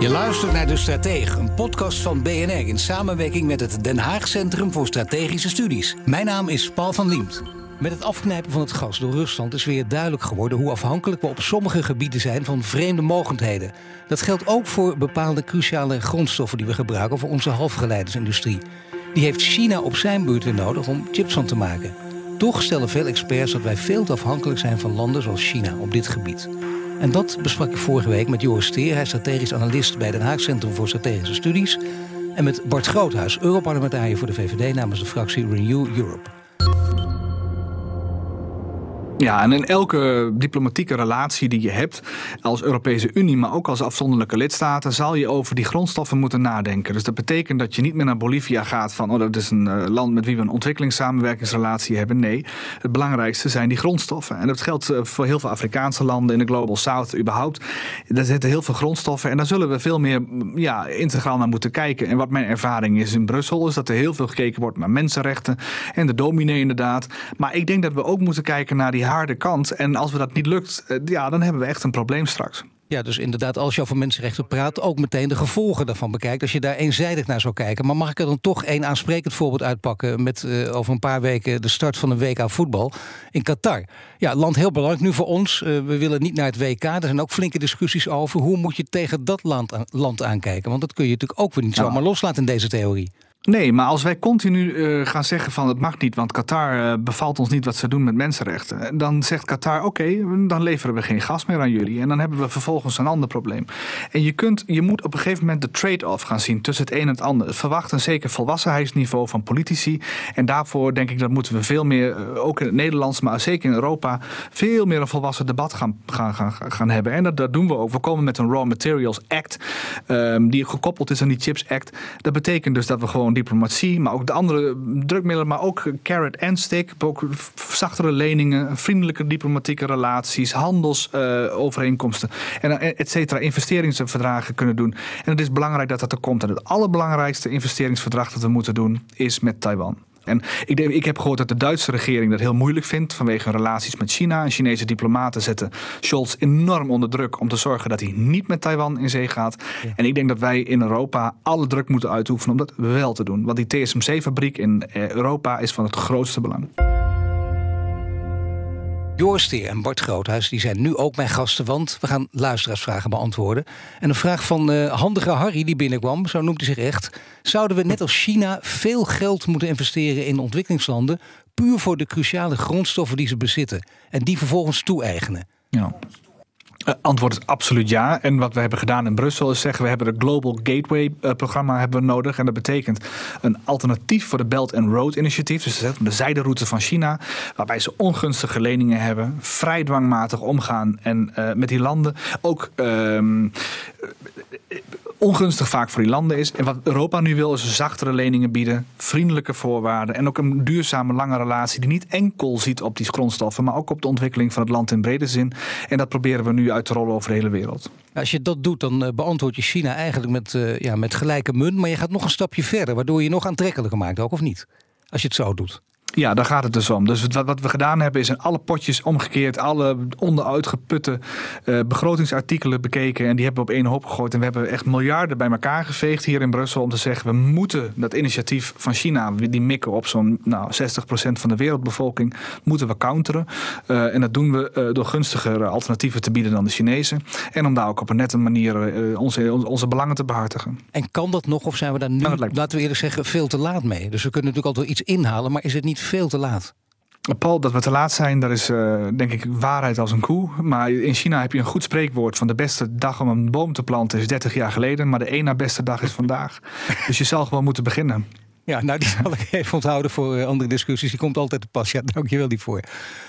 Je luistert naar De Stratege, een podcast van BNR in samenwerking met het Den Haag Centrum voor Strategische Studies. Mijn naam is Paul van Liemt. Met het afknijpen van het gas door Rusland is weer duidelijk geworden hoe afhankelijk we op sommige gebieden zijn van vreemde mogendheden. Dat geldt ook voor bepaalde cruciale grondstoffen die we gebruiken voor onze halfgeleidersindustrie. Die heeft China op zijn beurt nodig om chips van te maken. Toch stellen veel experts dat wij veel te afhankelijk zijn van landen zoals China op dit gebied. En dat besprak ik vorige week met Joris Steer, hij is strategisch analist bij Den Haag Centrum voor Strategische Studies. En met Bart Groothuis, Europarlementariër voor de VVD namens de fractie Renew Europe. Ja, en in elke diplomatieke relatie die je hebt als Europese Unie, maar ook als afzonderlijke lidstaten, zal je over die grondstoffen moeten nadenken. Dus dat betekent dat je niet meer naar Bolivia gaat van, oh, dat is een uh, land met wie we een ontwikkelingssamenwerkingsrelatie hebben. Nee, het belangrijkste zijn die grondstoffen. En dat geldt uh, voor heel veel Afrikaanse landen in de Global South überhaupt. Daar zitten heel veel grondstoffen en daar zullen we veel meer ja, integraal naar moeten kijken. En wat mijn ervaring is in Brussel, is dat er heel veel gekeken wordt naar mensenrechten en de dominee inderdaad. Maar ik denk dat we ook moeten kijken naar die harde kant. En als we dat niet lukt, eh, ja, dan hebben we echt een probleem straks. Ja, dus inderdaad, als je over mensenrechten praat, ook meteen de gevolgen daarvan bekijkt. Als je daar eenzijdig naar zou kijken. Maar mag ik er dan toch één aansprekend voorbeeld uitpakken met uh, over een paar weken de start van een WK voetbal in Qatar? Ja, land heel belangrijk nu voor ons. Uh, we willen niet naar het WK. Er zijn ook flinke discussies over hoe moet je tegen dat land, land aankijken. Want dat kun je natuurlijk ook weer niet zomaar loslaten in deze theorie. Nee, maar als wij continu uh, gaan zeggen van het mag niet, want Qatar uh, bevalt ons niet wat ze doen met mensenrechten, dan zegt Qatar oké, dan leveren we geen gas meer aan jullie en dan hebben we vervolgens een ander probleem. En je, kunt, je moet op een gegeven moment de trade-off gaan zien tussen het een en het ander. Verwacht een zeker volwassenheidsniveau van politici en daarvoor denk ik dat moeten we veel meer, ook in het Nederlands, maar zeker in Europa, veel meer een volwassen debat gaan, gaan, gaan, gaan hebben. En dat, dat doen we ook. We komen met een Raw Materials Act, um, die gekoppeld is aan die Chips Act. Dat betekent dus dat we gewoon diplomatie, maar ook de andere drukmiddelen, maar ook carrot en stick, ook zachtere leningen, vriendelijke diplomatieke relaties, handelsovereenkomsten uh, en et cetera, investeringsverdragen kunnen doen. En het is belangrijk dat dat er komt. En het allerbelangrijkste investeringsverdrag dat we moeten doen is met Taiwan. En ik, denk, ik heb gehoord dat de Duitse regering dat heel moeilijk vindt vanwege hun relaties met China. En Chinese diplomaten zetten Scholz enorm onder druk om te zorgen dat hij niet met Taiwan in zee gaat. Ja. En ik denk dat wij in Europa alle druk moeten uitoefenen om dat wel te doen. Want die TSMC-fabriek in Europa is van het grootste belang. Joris Steer en Bart Groothuis die zijn nu ook mijn gasten, want we gaan luisteraarsvragen beantwoorden. En een vraag van uh, handige Harry die binnenkwam, zo noemt hij zich echt. Zouden we net als China veel geld moeten investeren in ontwikkelingslanden, puur voor de cruciale grondstoffen die ze bezitten en die vervolgens toe-eigenen? Ja. Uh, antwoord is absoluut ja. En wat we hebben gedaan in Brussel is zeggen... we hebben het Global Gateway uh, programma hebben we nodig. En dat betekent een alternatief voor de Belt and Road Initiative. Dus de zijderoute van China. Waarbij ze ongunstige leningen hebben. Vrij dwangmatig omgaan en, uh, met die landen. Ook ongunstig vaak voor die landen is. En wat Europa nu wil is zachtere leningen bieden, vriendelijke voorwaarden en ook een duurzame lange relatie die niet enkel ziet op die grondstoffen, maar ook op de ontwikkeling van het land in brede zin. En dat proberen we nu uit te rollen over de hele wereld. Als je dat doet, dan beantwoord je China eigenlijk met, uh, ja, met gelijke munt, maar je gaat nog een stapje verder, waardoor je nog aantrekkelijker maakt, ook of niet? Als je het zo doet. Ja, daar gaat het dus om. Dus wat, wat we gedaan hebben is in alle potjes omgekeerd, alle onderuitgeputte uh, begrotingsartikelen bekeken en die hebben we op één hoop gegooid. En we hebben echt miljarden bij elkaar geveegd hier in Brussel om te zeggen we moeten dat initiatief van China, die mikken op zo'n nou, 60% van de wereldbevolking, moeten we counteren. Uh, en dat doen we uh, door gunstigere alternatieven te bieden dan de Chinezen. En om daar ook op een nette manier onze, onze belangen te behartigen. En kan dat nog of zijn we daar nu, nou, laten we eerlijk zeggen, veel te laat mee? Dus we kunnen natuurlijk altijd iets inhalen, maar is het niet veel te laat? Paul, dat we te laat zijn, dat is uh, denk ik waarheid als een koe. Maar in China heb je een goed spreekwoord van de beste dag om een boom te planten is 30 jaar geleden. Maar de één na beste dag is vandaag. dus je zal gewoon moeten beginnen. Ja, nou die zal ik even onthouden voor eh, andere discussies. Die komt altijd te pas. Ja, dank je wel die voor.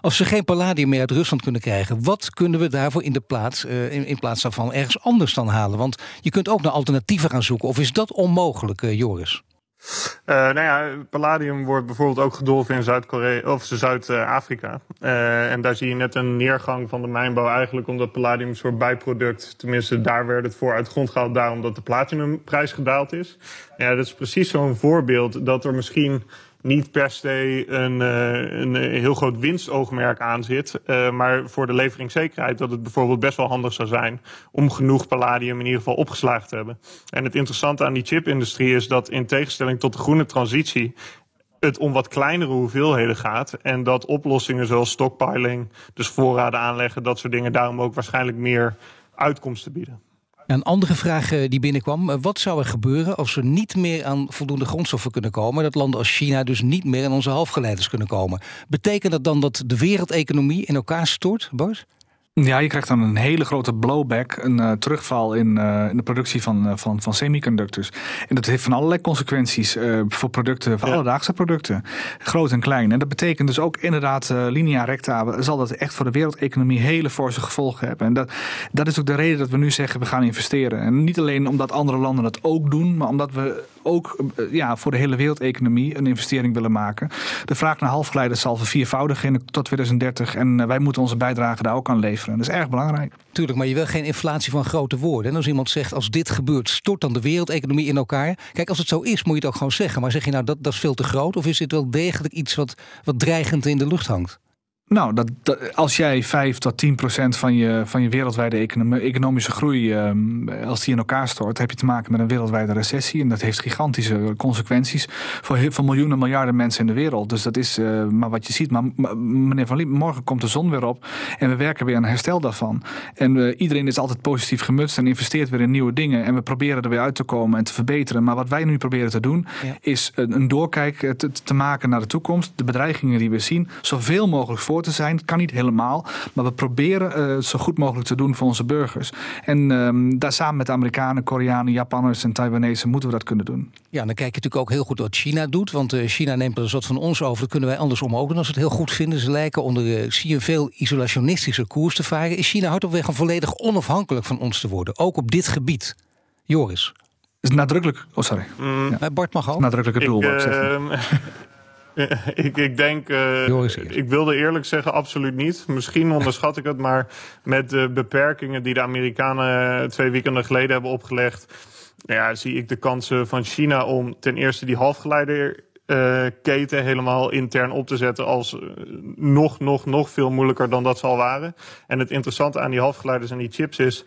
Als ze geen palladium meer uit Rusland kunnen krijgen, wat kunnen we daarvoor in de plaats, uh, in, in, plaats daarvan ergens anders dan halen? Want je kunt ook naar alternatieven gaan zoeken. Of is dat onmogelijk, uh, Joris? Uh, nou ja, palladium wordt bijvoorbeeld ook gedolven in Zuid-Korea of Zuid-Afrika. Uh, en daar zie je net een neergang van de mijnbouw eigenlijk omdat palladium een soort bijproduct, tenminste daar werd het voor uit grond gehaald, daarom dat de platinumprijs gedaald is. Ja, dat is precies zo'n voorbeeld dat er misschien niet per se een, uh, een heel groot winstoogmerk aan zit. Uh, maar voor de leveringszekerheid dat het bijvoorbeeld best wel handig zou zijn om genoeg palladium in ieder geval opgeslagen te hebben. En het interessante aan die chipindustrie is dat in tegenstelling tot de groene transitie het om wat kleinere hoeveelheden gaat. En dat oplossingen zoals stockpiling, dus voorraden aanleggen, dat soort dingen, daarom ook waarschijnlijk meer uitkomsten bieden. Een andere vraag eh, die binnenkwam. Eh, wat zou er gebeuren als we niet meer aan voldoende grondstoffen kunnen komen? Dat landen als China dus niet meer aan onze halfgeleiders kunnen komen. Betekent dat dan dat de wereldeconomie in elkaar stort, Bart? Ja, je krijgt dan een hele grote blowback, een uh, terugval in, uh, in, de productie van, uh, van, van semiconductors. En dat heeft van allerlei consequenties voor producten, voor ja. alledaagse producten, groot en klein. En dat betekent dus ook inderdaad, linea recta, zal dat echt voor de wereldeconomie hele forse gevolgen hebben. En dat, dat is ook de reden dat we nu zeggen, we gaan investeren. En niet alleen omdat andere landen dat ook doen, maar omdat we ook ja, voor de hele wereldeconomie een investering willen maken. De vraag naar halfgeleiders zal verviervoudigen tot 2030 en wij moeten onze bijdrage daar ook aan leveren. Dat is erg belangrijk. Tuurlijk, maar je wil geen inflatie van grote woorden. En als iemand zegt, als dit gebeurt, stort dan de wereldeconomie in elkaar. Kijk, als het zo is, moet je het ook gewoon zeggen. Maar zeg je nou, dat, dat is veel te groot? Of is dit wel degelijk iets wat, wat dreigend in de lucht hangt? Nou, dat, dat, als jij 5 tot 10 procent van je, van je wereldwijde economie, economische groei, um, als die in elkaar stort, heb je te maken met een wereldwijde recessie. En dat heeft gigantische consequenties voor, voor miljoenen, miljarden mensen in de wereld. Dus dat is uh, maar wat je ziet. Maar meneer Van Liep, morgen komt de zon weer op en we werken weer aan herstel daarvan. En uh, iedereen is altijd positief gemutst en investeert weer in nieuwe dingen. En we proberen er weer uit te komen en te verbeteren. Maar wat wij nu proberen te doen, ja. is een, een doorkijk te, te maken naar de toekomst. De bedreigingen die we zien, zoveel mogelijk voor te zijn. Kan niet helemaal, maar we proberen uh, zo goed mogelijk te doen voor onze burgers. En um, daar samen met de Amerikanen, Koreanen, Japanners en Taiwanese moeten we dat kunnen doen. Ja, dan kijk je natuurlijk ook heel goed wat China doet. Want uh, China neemt er een soort van ons over. Dat kunnen wij andersom ook doen als we het heel goed vinden. Ze lijken onder uh, zie je veel isolationistische koers te varen. Is China hard op weg om volledig onafhankelijk van ons te worden? Ook op dit gebied. Joris. Is nadrukkelijk. Oh, sorry. Mm. Ja. Bart mag ook. Nadrukkelijk het doel. Ik, ik, ik denk, uh, ik wilde eerlijk zeggen, absoluut niet. Misschien onderschat ik het, maar met de beperkingen die de Amerikanen twee weekenden geleden hebben opgelegd, ja, zie ik de kansen van China om ten eerste die halfgeleider uh, keten helemaal intern op te zetten als nog, nog, nog veel moeilijker dan dat zal waren. En het interessante aan die halfgeleiders en die chips is,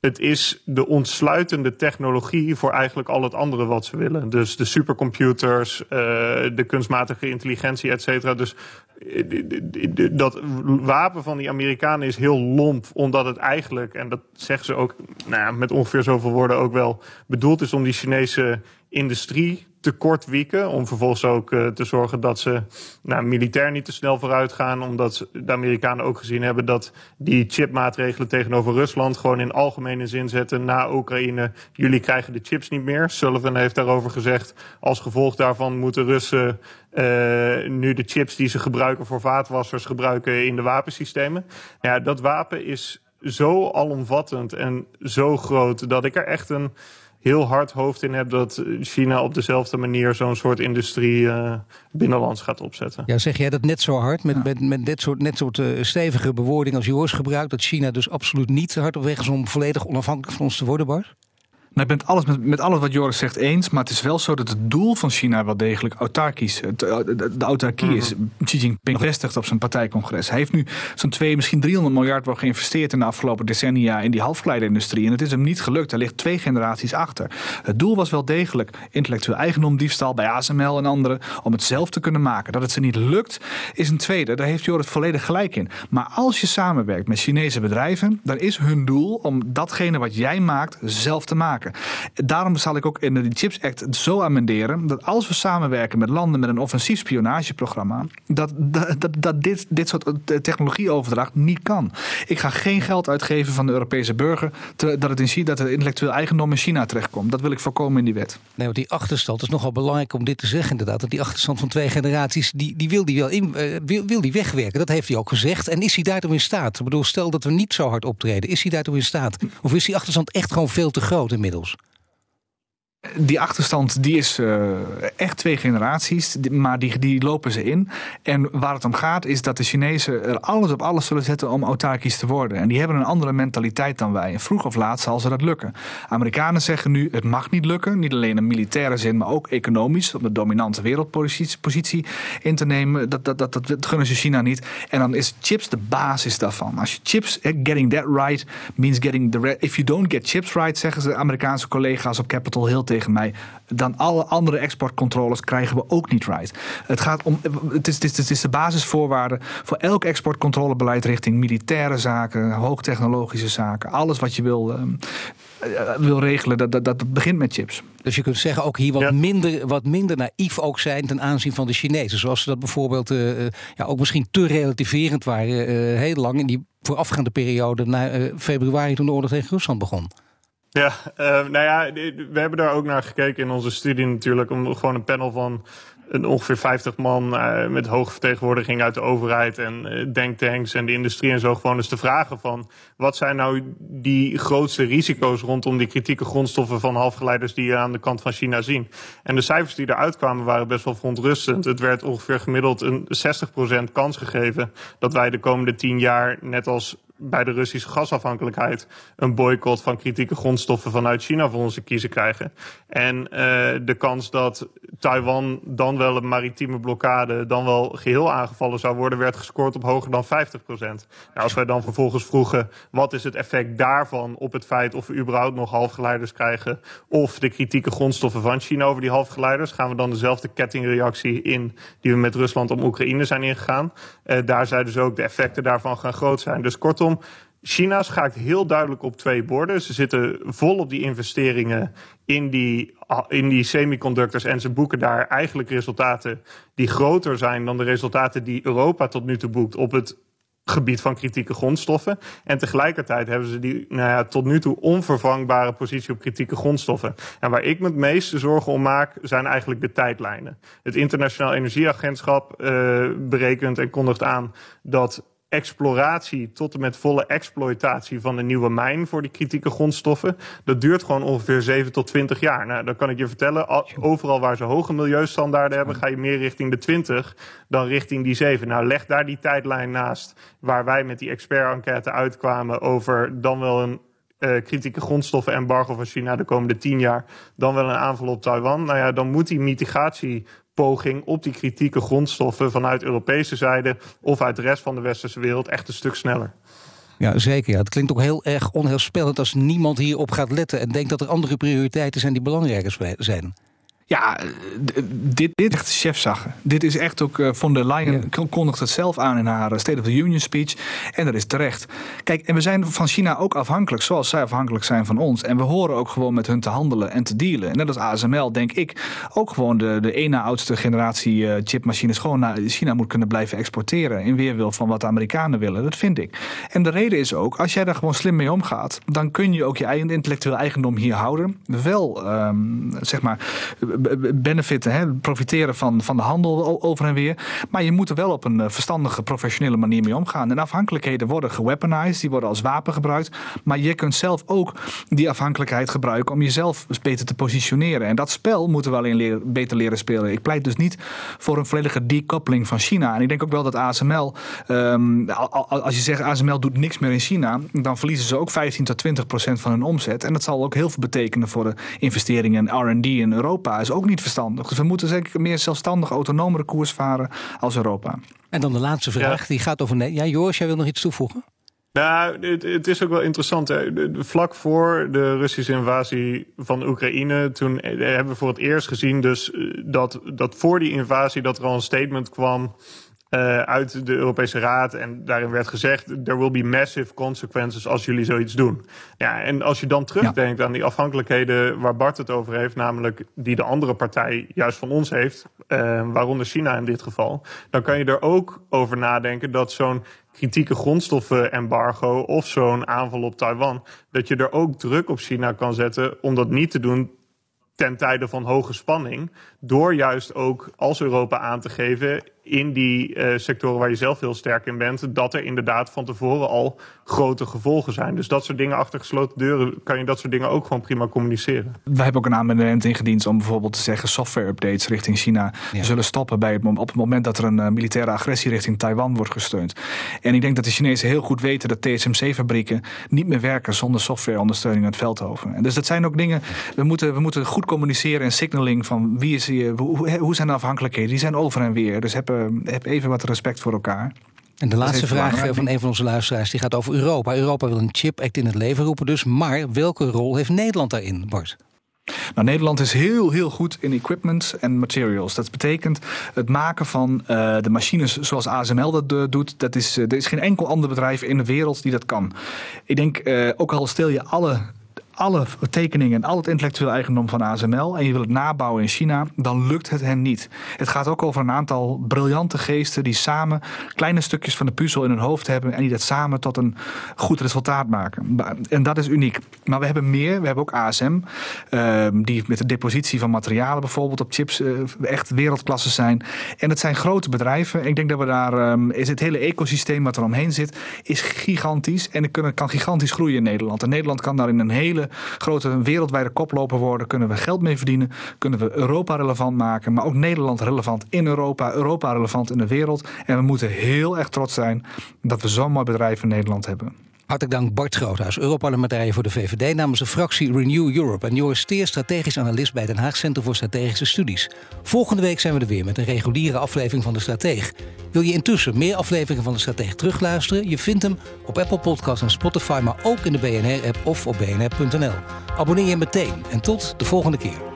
het is de ontsluitende technologie voor eigenlijk al het andere wat ze willen. Dus de supercomputers, uh, de kunstmatige intelligentie, et cetera. Dus dat wapen van die Amerikanen is heel lomp, omdat het eigenlijk, en dat zeggen ze ook nou ja, met ongeveer zoveel woorden ook wel, bedoeld is om die Chinese industrie te kort wieken. Om vervolgens ook uh, te zorgen dat ze nou, militair niet te snel vooruit gaan. Omdat de Amerikanen ook gezien hebben dat die chipmaatregelen tegenover Rusland gewoon in algemene zin zetten na Oekraïne. Jullie krijgen de chips niet meer. Sullivan heeft daarover gezegd. Als gevolg daarvan moeten Russen uh, nu de chips die ze gebruiken voor vaatwassers gebruiken in de wapensystemen. Ja, dat wapen is zo alomvattend en zo groot dat ik er echt een heel hard hoofd in heb dat China op dezelfde manier zo'n soort industrie uh, binnenlands gaat opzetten. Ja, zeg jij dat net zo hard, met, ja. met, met dit soort, net soort uh, stevige bewoording als Joris gebruikt, dat China dus absoluut niet hard op weg is om volledig onafhankelijk van ons te worden, Bart? Nou, ik ben het alles met, met alles wat Joris zegt eens, maar het is wel zo dat het doel van China wel degelijk autarkisch. De, de autarkie is. Xi Jinping bevestigd op zijn partijcongres. Hij heeft nu zo'n 2, misschien 300 miljard wel geïnvesteerd in de afgelopen decennia in die halfgeleiderindustrie. En het is hem niet gelukt. Hij ligt twee generaties achter. Het doel was wel degelijk intellectueel eigendom, diefstal bij ASML en anderen, om het zelf te kunnen maken. Dat het ze niet lukt, is een tweede. Daar heeft Joris volledig gelijk in. Maar als je samenwerkt met Chinese bedrijven, dan is hun doel om datgene wat jij maakt zelf te maken. Daarom zal ik ook in de Chips Act zo amenderen dat als we samenwerken met landen met een offensief spionageprogramma, dat, dat, dat, dit, dit soort technologieoverdracht niet kan. Ik ga geen geld uitgeven van de Europese burger dat, het in, dat intellectueel eigendom in China terechtkomt. Dat wil ik voorkomen in die wet. Nee, want die achterstand is nogal belangrijk om dit te zeggen inderdaad. Dat die achterstand van twee generaties, die, die wil die wel in, uh, wil, wil die wegwerken. Dat heeft hij ook gezegd. En is hij daartoe in staat? Ik bedoel, stel dat we niet zo hard optreden. Is hij daartoe in staat? Of is die achterstand echt gewoon veel te groot inmiddels? inmiddels. Die achterstand die is uh, echt twee generaties, maar die, die lopen ze in. En waar het om gaat is dat de Chinezen er alles op alles zullen zetten om autarkisch te worden. En die hebben een andere mentaliteit dan wij. En vroeg of laat zal ze dat lukken. Amerikanen zeggen nu het mag niet lukken. Niet alleen in militaire zin, maar ook economisch. Om de dominante wereldpositie in te nemen. Dat, dat, dat, dat gunnen ze China niet. En dan is chips de basis daarvan. Als je chips, eh, getting that right means getting the... If you don't get chips right, zeggen ze Amerikaanse collega's op Capitol Hill mij. Dan alle andere exportcontroles krijgen we ook niet right. Het, gaat om, het, is, het, is, het is de basisvoorwaarde voor elk exportcontrolebeleid richting militaire zaken, hoogtechnologische zaken. Alles wat je wil, ehm, eh, wil regelen, dat, dat, dat begint met chips. Dus je kunt zeggen ook hier wat, minder, wat minder naïef ook zijn ten aanzien van de Chinezen. Zoals ze dat bijvoorbeeld uh, ja, ook misschien te relativerend waren heel lang in die voorafgaande periode na februari toen de oorlog tegen Rusland begon. Ja, uh, nou ja, we hebben daar ook naar gekeken in onze studie natuurlijk. Om gewoon een panel van een ongeveer 50 man uh, met hoge vertegenwoordiging uit de overheid en uh, denktanks en de industrie en zo gewoon eens te vragen van wat zijn nou die grootste risico's rondom die kritieke grondstoffen van halfgeleiders die je aan de kant van China zien. En de cijfers die eruit kwamen waren best wel verontrustend. Het werd ongeveer gemiddeld een 60% kans gegeven dat wij de komende 10 jaar net als bij de Russische gasafhankelijkheid een boycott van kritieke grondstoffen vanuit China voor onze kiezen krijgen. En uh, de kans dat Taiwan dan wel een maritieme blokkade, dan wel geheel aangevallen zou worden, werd gescoord op hoger dan 50 procent. Nou, als wij dan vervolgens vroegen wat is het effect daarvan op het feit of we überhaupt nog halfgeleiders krijgen of de kritieke grondstoffen van China over die halfgeleiders, gaan we dan dezelfde kettingreactie in die we met Rusland om Oekraïne zijn ingegaan. Uh, daar zijn dus ook de effecten daarvan gaan groot zijn. Dus kortom, China schaakt heel duidelijk op twee borden. Ze zitten vol op die investeringen in die, in die semiconductors. En ze boeken daar eigenlijk resultaten die groter zijn dan de resultaten die Europa tot nu toe boekt op het gebied van kritieke grondstoffen. En tegelijkertijd hebben ze die nou ja, tot nu toe onvervangbare positie op kritieke grondstoffen. En waar ik me het meeste zorgen om maak, zijn eigenlijk de tijdlijnen. Het Internationaal Energieagentschap uh, berekent en kondigt aan dat exploratie tot en met volle exploitatie van een nieuwe mijn voor die kritieke grondstoffen. Dat duurt gewoon ongeveer 7 tot 20 jaar. Nou, dan kan ik je vertellen, overal waar ze hoge milieustandaarden hebben, ga je meer richting de 20 dan richting die 7. Nou, leg daar die tijdlijn naast waar wij met die expert-enquête uitkwamen over dan wel een uh, kritieke grondstoffen embargo van China de komende tien jaar, dan wel een aanval op Taiwan. Nou ja, dan moet die mitigatie poging op die kritieke grondstoffen vanuit Europese zijde of uit de rest van de westerse wereld echt een stuk sneller. Ja, zeker. Ja. Het klinkt ook heel erg onheilspellend als niemand hierop gaat letten en denkt dat er andere prioriteiten zijn die belangrijker zijn. Ja, dit, dit echt chefzaggen. Dit is echt ook, uh, von der Leyen ja. kondigt het zelf aan in haar State of the Union speech. En dat is terecht. Kijk, en we zijn van China ook afhankelijk, zoals zij afhankelijk zijn van ons. En we horen ook gewoon met hun te handelen en te dealen. En net als ASML denk ik ook gewoon de, de ene oudste generatie uh, chipmachines gewoon naar China moet kunnen blijven exporteren. In weerwil van wat de Amerikanen willen. Dat vind ik. En de reden is ook, als jij daar gewoon slim mee omgaat, dan kun je ook je eigen intellectueel eigendom hier houden. Wel, um, zeg maar benefiten, hè, profiteren van, van de handel over en weer. Maar je moet er wel op een eh, verstandige, professionele manier mee omgaan. En afhankelijkheden worden geweaponized, die worden als wapen gebruikt. Maar je kunt zelf ook die afhankelijkheid gebruiken om jezelf beter te positioneren. En dat spel moeten we alleen beter leren spelen. Ik pleit dus niet voor een volledige decoupling van China. En ik denk ook wel dat ASML, um, als je zegt ASML doet niks meer in China, dan verliezen ze ook 15 tot 20 procent van hun omzet. En dat zal ook heel veel betekenen voor de investeringen in RD in Europa. Is ook niet verstandig. Dus we moeten zeker meer zelfstandig, autonomere koers varen als Europa. En dan de laatste vraag, die gaat over... Ja, Joris, jij wil nog iets toevoegen? Nou, het, het, is ook wel interessant. Hè. Vlak voor de Russische invasie van Oekraïne, toen eh, hebben we voor het eerst gezien dus eh, dat, dat voor die invasie dat er al een statement kwam uh, uit de Europese Raad. En daarin werd gezegd: there will be massive consequences als jullie zoiets doen. Ja, en als je dan terugdenkt aan die afhankelijkheden waar Bart het over heeft, namelijk die de andere partij juist van ons heeft, uh, waaronder China in dit geval, dan kan je er ook over nadenken dat zo'n kritieke grondstoffenembargo of zo'n aanval op Taiwan, dat je er ook druk op China kan zetten om dat niet te doen ten tijde van hoge spanning. Door juist ook als Europa aan te geven in die uh, sectoren waar je zelf heel sterk in bent, dat er inderdaad van tevoren al grote gevolgen zijn. Dus dat soort dingen achter gesloten deuren kan je dat soort dingen ook gewoon prima communiceren. We hebben ook een amendement ingediend om bijvoorbeeld te zeggen software updates richting China ja. zullen stoppen bij het, op het moment dat er een uh, militaire agressie richting Taiwan wordt gesteund. En ik denk dat de Chinezen heel goed weten dat TSMC-fabrieken niet meer werken zonder softwareondersteuning uit Veldhoven. En dus dat zijn ook dingen, we moeten, we moeten goed communiceren en signaling van wie is hier, hoe, hoe zijn de afhankelijkheden. Die zijn over en weer. Dus hebben heb even wat respect voor elkaar. En de laatste vraag van een van onze luisteraars die gaat over Europa. Europa wil een chip act in het leven roepen dus. Maar welke rol heeft Nederland daarin, Bart? Nou, Nederland is heel, heel goed in equipment en materials. Dat betekent het maken van uh, de machines zoals ASML dat uh, doet. Dat is, uh, er is geen enkel ander bedrijf in de wereld die dat kan. Ik denk, ook al stel je alle alle tekeningen en al het intellectueel eigendom van ASML en je wil het nabouwen in China, dan lukt het hen niet. Het gaat ook over een aantal briljante geesten die samen kleine stukjes van de puzzel in hun hoofd hebben en die dat samen tot een goed resultaat maken. En dat is uniek. Maar we hebben meer. We hebben ook ASM, ehm, die met de depositie van materialen bijvoorbeeld op chips uh, echt wereldklasse zijn. En het zijn grote bedrijven. Ik denk dat we daar, um, is het hele ecosysteem wat er omheen zit, is gigantisch en het kan gigantisch groeien in Nederland. En Nederland kan daar in een hele grote wereldwijde koploper worden. Kunnen we geld mee verdienen. Kunnen we Europa relevant maken. Maar ook Nederland relevant in Europa. Europa relevant in de wereld. En we moeten heel erg trots zijn dat we zo'n mooi bedrijf in Nederland hebben. Hartelijk dank Bart Groothuis, Europarlementariër voor de VVD namens de fractie Renew Europe. En Joris Steer, strategisch analist bij Den Haag Centrum voor Strategische Studies. Volgende week zijn we er weer met een reguliere aflevering van De Strateeg. Wil je intussen meer afleveringen van De Strateeg terugluisteren? Je vindt hem op Apple Podcasts en Spotify, maar ook in de BNR-app of op bnr.nl. Abonneer je meteen en tot de volgende keer.